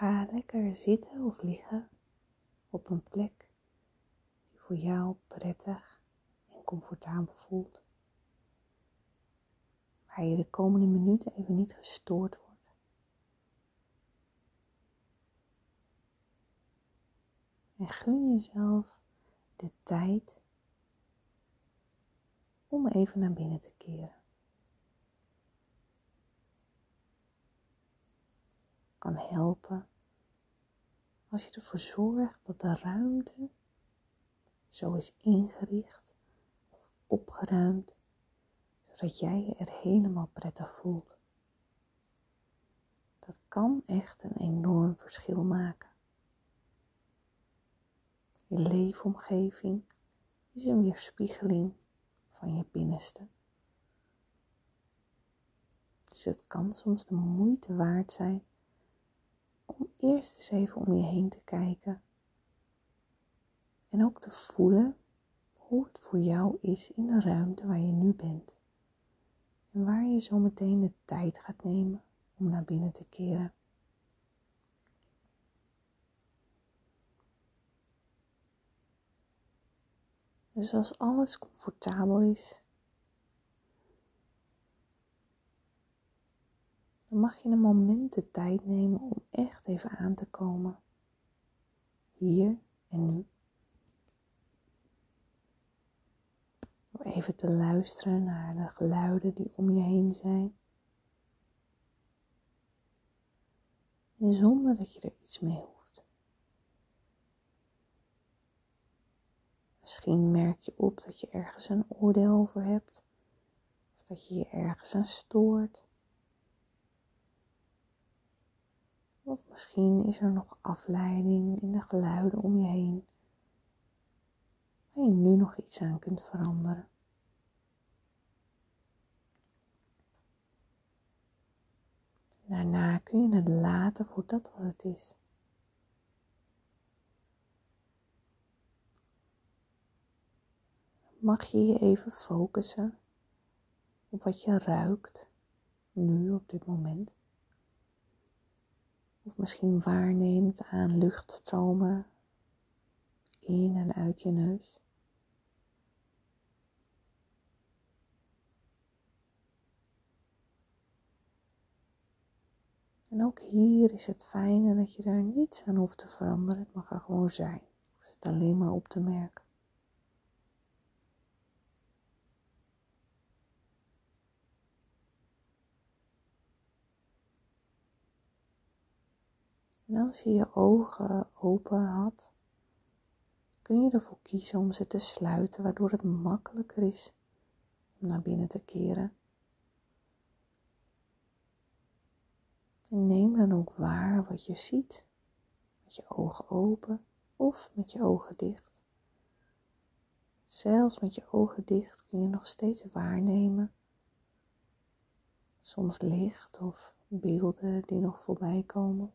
Ga lekker zitten of liggen op een plek die voor jou prettig en comfortabel voelt. Waar je de komende minuten even niet gestoord wordt. En gun jezelf de tijd om even naar binnen te keren. Kan helpen als je ervoor zorgt dat de ruimte zo is ingericht of opgeruimd, zodat jij je er helemaal prettig voelt. Dat kan echt een enorm verschil maken. Je leefomgeving is een weerspiegeling van je binnenste. Dus het kan soms de moeite waard zijn om eerst eens even om je heen te kijken. En ook te voelen hoe het voor jou is in de ruimte waar je nu bent. En waar je zo meteen de tijd gaat nemen om naar binnen te keren. Dus als alles comfortabel is, dan mag je een moment de tijd nemen om echt even aan te komen. Hier en nu. Door even te luisteren naar de geluiden die om je heen zijn. En zonder dat je er iets mee hoeft. Misschien merk je op dat je ergens een oordeel over hebt, of dat je je ergens aan stoort. Of misschien is er nog afleiding in de geluiden om je heen, waar je nu nog iets aan kunt veranderen. Daarna kun je het laten voor dat wat het is. mag je je even focussen op wat je ruikt nu op dit moment. Of misschien waarneemt aan luchtstromen in en uit je neus. En ook hier is het fijne dat je er niets aan hoeft te veranderen. Het mag er gewoon zijn. Het alleen maar op te merken. Als je je ogen open had, kun je ervoor kiezen om ze te sluiten, waardoor het makkelijker is om naar binnen te keren. En neem dan ook waar wat je ziet, met je ogen open of met je ogen dicht. Zelfs met je ogen dicht kun je nog steeds waarnemen. Soms licht of beelden die nog voorbij komen.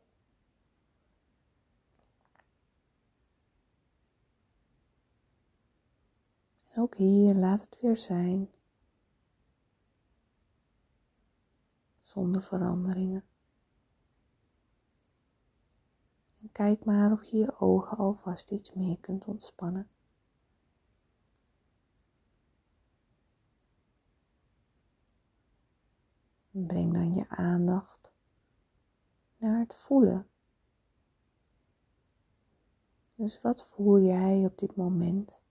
Ook hier laat het weer zijn. Zonder veranderingen. En kijk maar of je je ogen alvast iets meer kunt ontspannen. breng dan je aandacht naar het voelen. Dus wat voel jij op dit moment?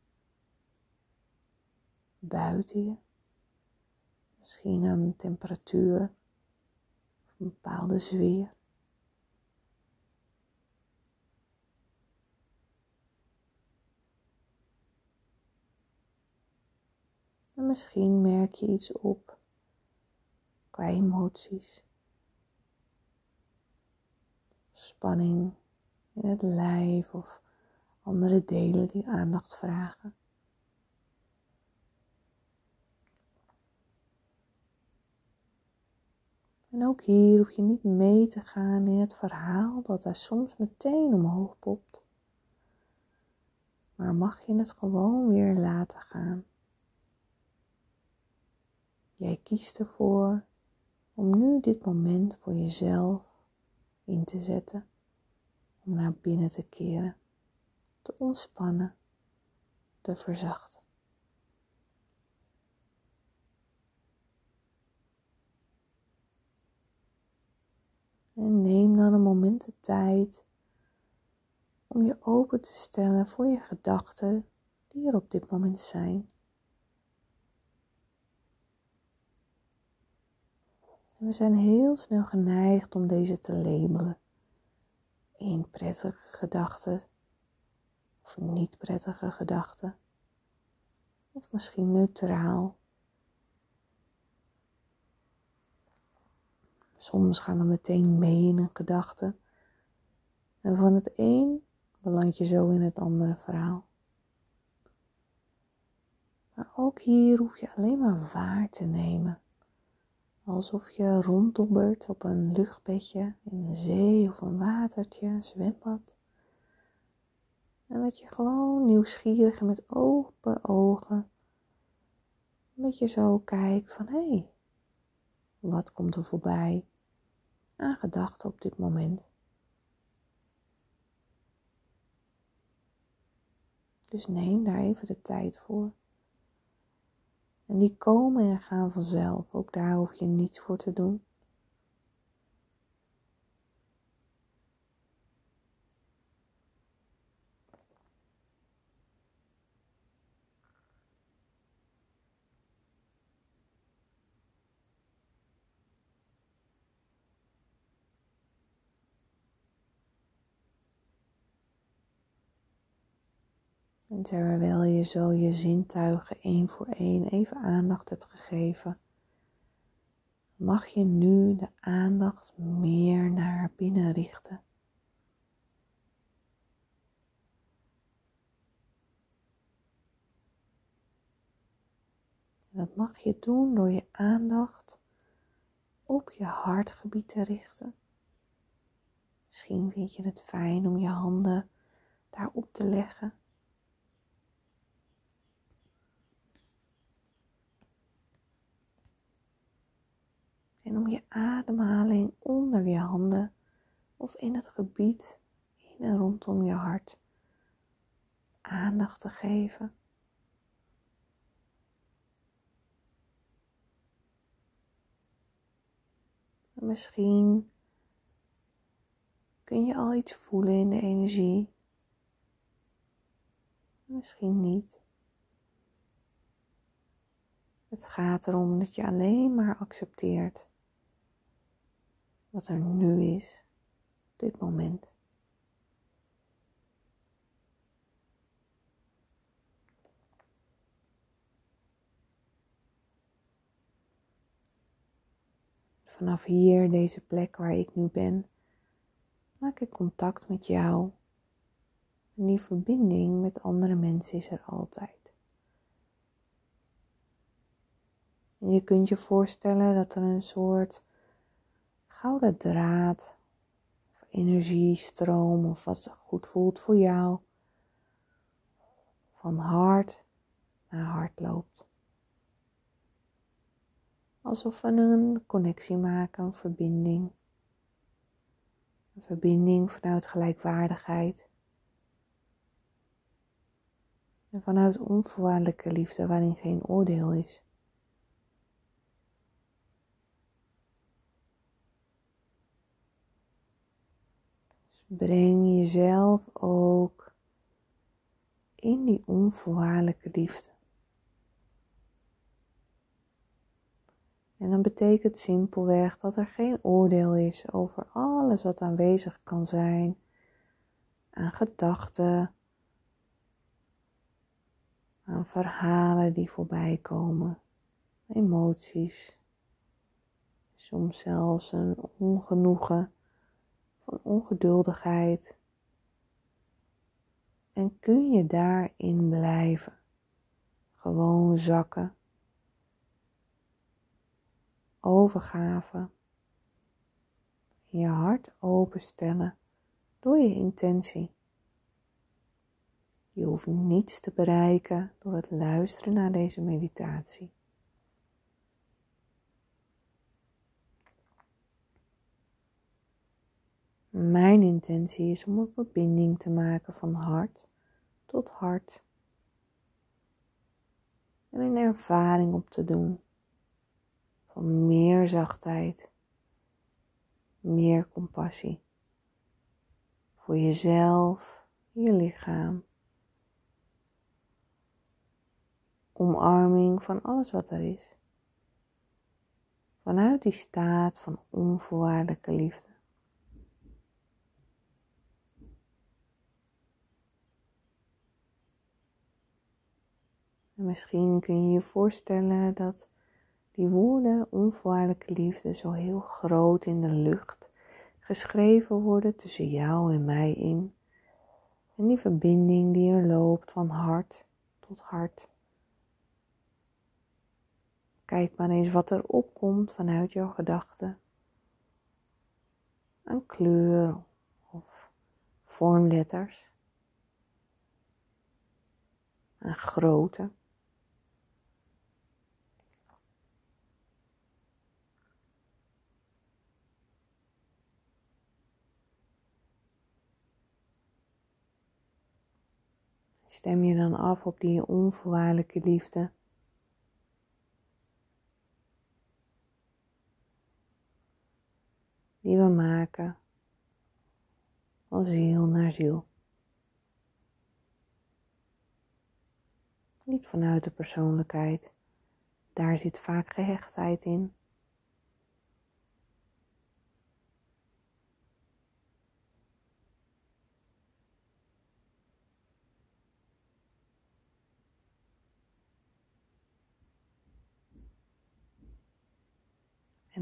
Buiten je. Misschien aan de temperatuur of een bepaalde sfeer. En misschien merk je iets op qua emoties. Spanning in het lijf of andere delen die aandacht vragen. En ook hier hoef je niet mee te gaan in het verhaal dat daar soms meteen omhoog popt. Maar mag je het gewoon weer laten gaan. Jij kiest ervoor om nu dit moment voor jezelf in te zetten om naar binnen te keren, te ontspannen, te verzachten. En neem dan een moment de tijd om je open te stellen voor je gedachten die er op dit moment zijn. En we zijn heel snel geneigd om deze te labelen. Een prettige gedachte of niet prettige gedachte. Of misschien neutraal. Soms gaan we meteen mee in een gedachte. En van het een beland je zo in het andere verhaal. Maar ook hier hoef je alleen maar waar te nemen. Alsof je ronddobbert op een luchtbedje in een zee of een watertje, een zwembad. En dat je gewoon nieuwsgierig en met open ogen een beetje zo kijkt van hé, hey, wat komt er voorbij aan gedachten op dit moment. Dus neem daar even de tijd voor. En die komen en gaan vanzelf. Ook daar hoef je niets voor te doen. En terwijl je zo je zintuigen één voor één even aandacht hebt gegeven, mag je nu de aandacht meer naar binnen richten. En dat mag je doen door je aandacht op je hartgebied te richten. Misschien vind je het fijn om je handen daarop te leggen. En om je ademhaling onder je handen of in het gebied in en rondom je hart aandacht te geven. misschien kun je al iets voelen in de energie. Misschien niet. Het gaat erom dat je alleen maar accepteert wat er nu is, dit moment. Vanaf hier, deze plek waar ik nu ben, maak ik contact met jou. En die verbinding met andere mensen is er altijd. En je kunt je voorstellen dat er een soort gouden draad of energiestroom of wat goed voelt voor jou van hart naar hart loopt. Alsof we een connectie maken, een verbinding. Een verbinding vanuit gelijkwaardigheid. En vanuit onvoorwaardelijke liefde waarin geen oordeel is. Breng jezelf ook in die onvoorwaardelijke liefde. En dan betekent simpelweg dat er geen oordeel is over alles wat aanwezig kan zijn aan gedachten, aan verhalen die voorbij komen, emoties, soms zelfs een ongenoegen van ongeduldigheid. En kun je daarin blijven, gewoon zakken, overgave, je hart openstellen door je intentie. Je hoeft niets te bereiken door het luisteren naar deze meditatie. Mijn intentie is om een verbinding te maken van hart tot hart. En een ervaring op te doen van meer zachtheid, meer compassie voor jezelf, je lichaam. Omarming van alles wat er is. Vanuit die staat van onvoorwaardelijke liefde. En misschien kun je je voorstellen dat die woorden onvoorwaardelijke liefde zo heel groot in de lucht geschreven worden tussen jou en mij in. En die verbinding die er loopt van hart tot hart. Kijk maar eens wat er opkomt vanuit jouw gedachten. Aan kleur of vormletters. Aan grootte. Stem je dan af op die onvoorwaardelijke liefde. Die we maken van ziel naar ziel. Niet vanuit de persoonlijkheid, daar zit vaak gehechtheid in.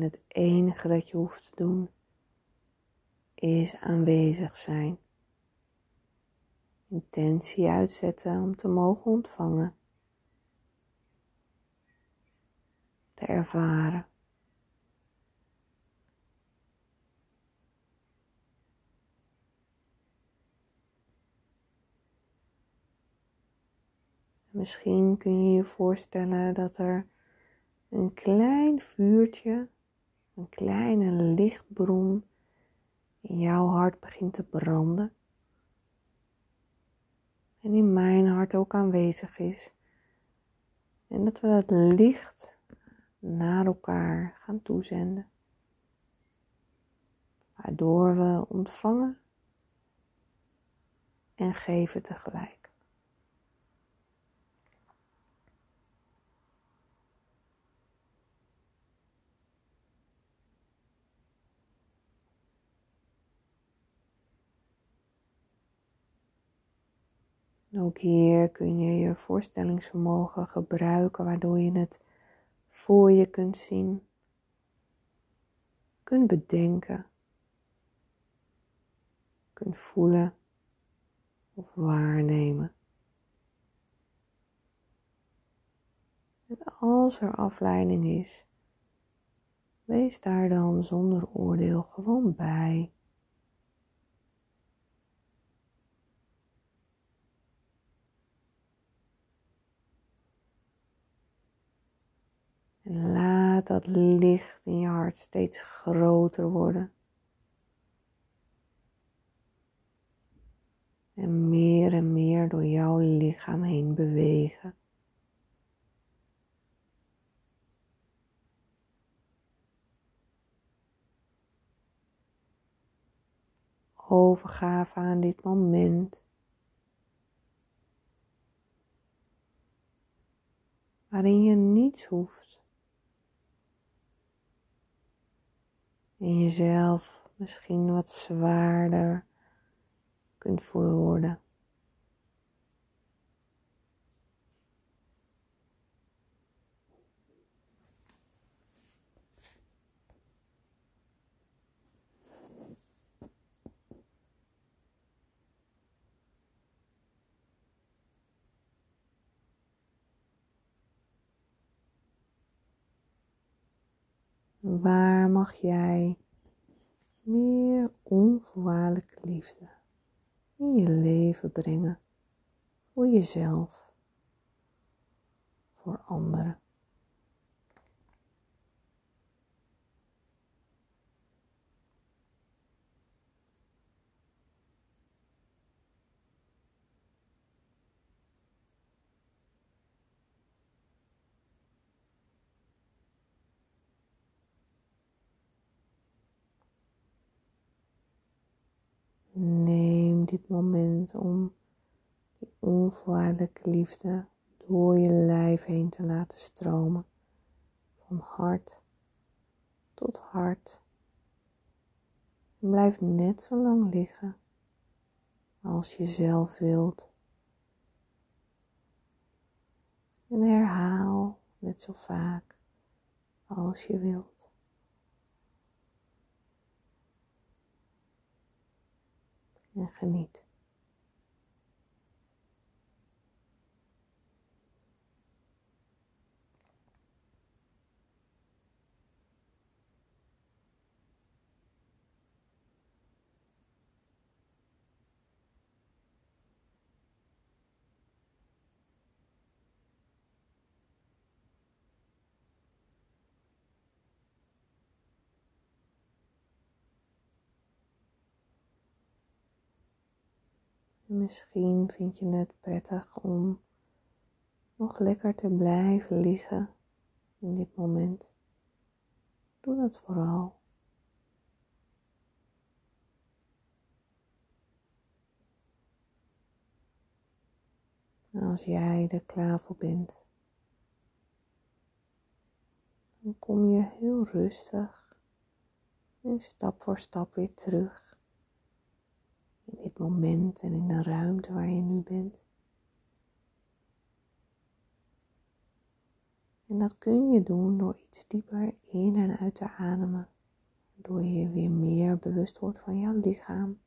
Het enige dat je hoeft te doen is aanwezig zijn. Intentie uitzetten om te mogen ontvangen. Te ervaren. Misschien kun je je voorstellen dat er een klein vuurtje een kleine lichtbron in jouw hart begint te branden. En in mijn hart ook aanwezig is. En dat we dat licht naar elkaar gaan toezenden. Waardoor we ontvangen en geven tegelijk. Ook hier kun je je voorstellingsvermogen gebruiken, waardoor je het voor je kunt zien, kunt bedenken, kunt voelen of waarnemen. En als er afleiding is, wees daar dan zonder oordeel gewoon bij. En laat dat licht in je hart steeds groter worden. En meer en meer door jouw lichaam heen bewegen. Overgave aan dit moment. Waarin je niets hoeft. En jezelf misschien wat zwaarder kunt voelen worden. Waar mag jij meer onvoorwaardelijke liefde in je leven brengen? Voor jezelf, voor anderen. Dit moment om die onvoorwaardelijke liefde door je lijf heen te laten stromen. Van hart tot hart. En blijf net zo lang liggen als je zelf wilt. En herhaal net zo vaak als je wilt. En geniet. Misschien vind je het prettig om nog lekker te blijven liggen in dit moment. Doe dat vooral. En als jij er klaar voor bent, dan kom je heel rustig en stap voor stap weer terug in dit moment en in de ruimte waar je nu bent. En dat kun je doen door iets dieper in en uit te ademen, waardoor je weer meer bewust wordt van jouw lichaam.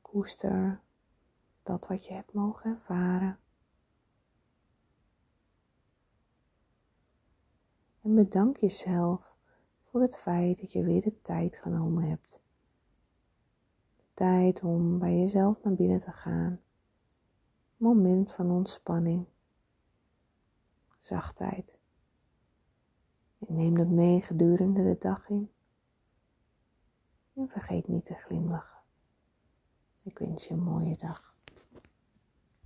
Koester dat wat je hebt mogen ervaren. En bedank jezelf voor het feit dat je weer de tijd genomen hebt. De tijd om bij jezelf naar binnen te gaan. Moment van ontspanning. Zachtheid. En neem dat mee gedurende de dag in. En vergeet niet te glimlachen. Ik wens je een mooie dag.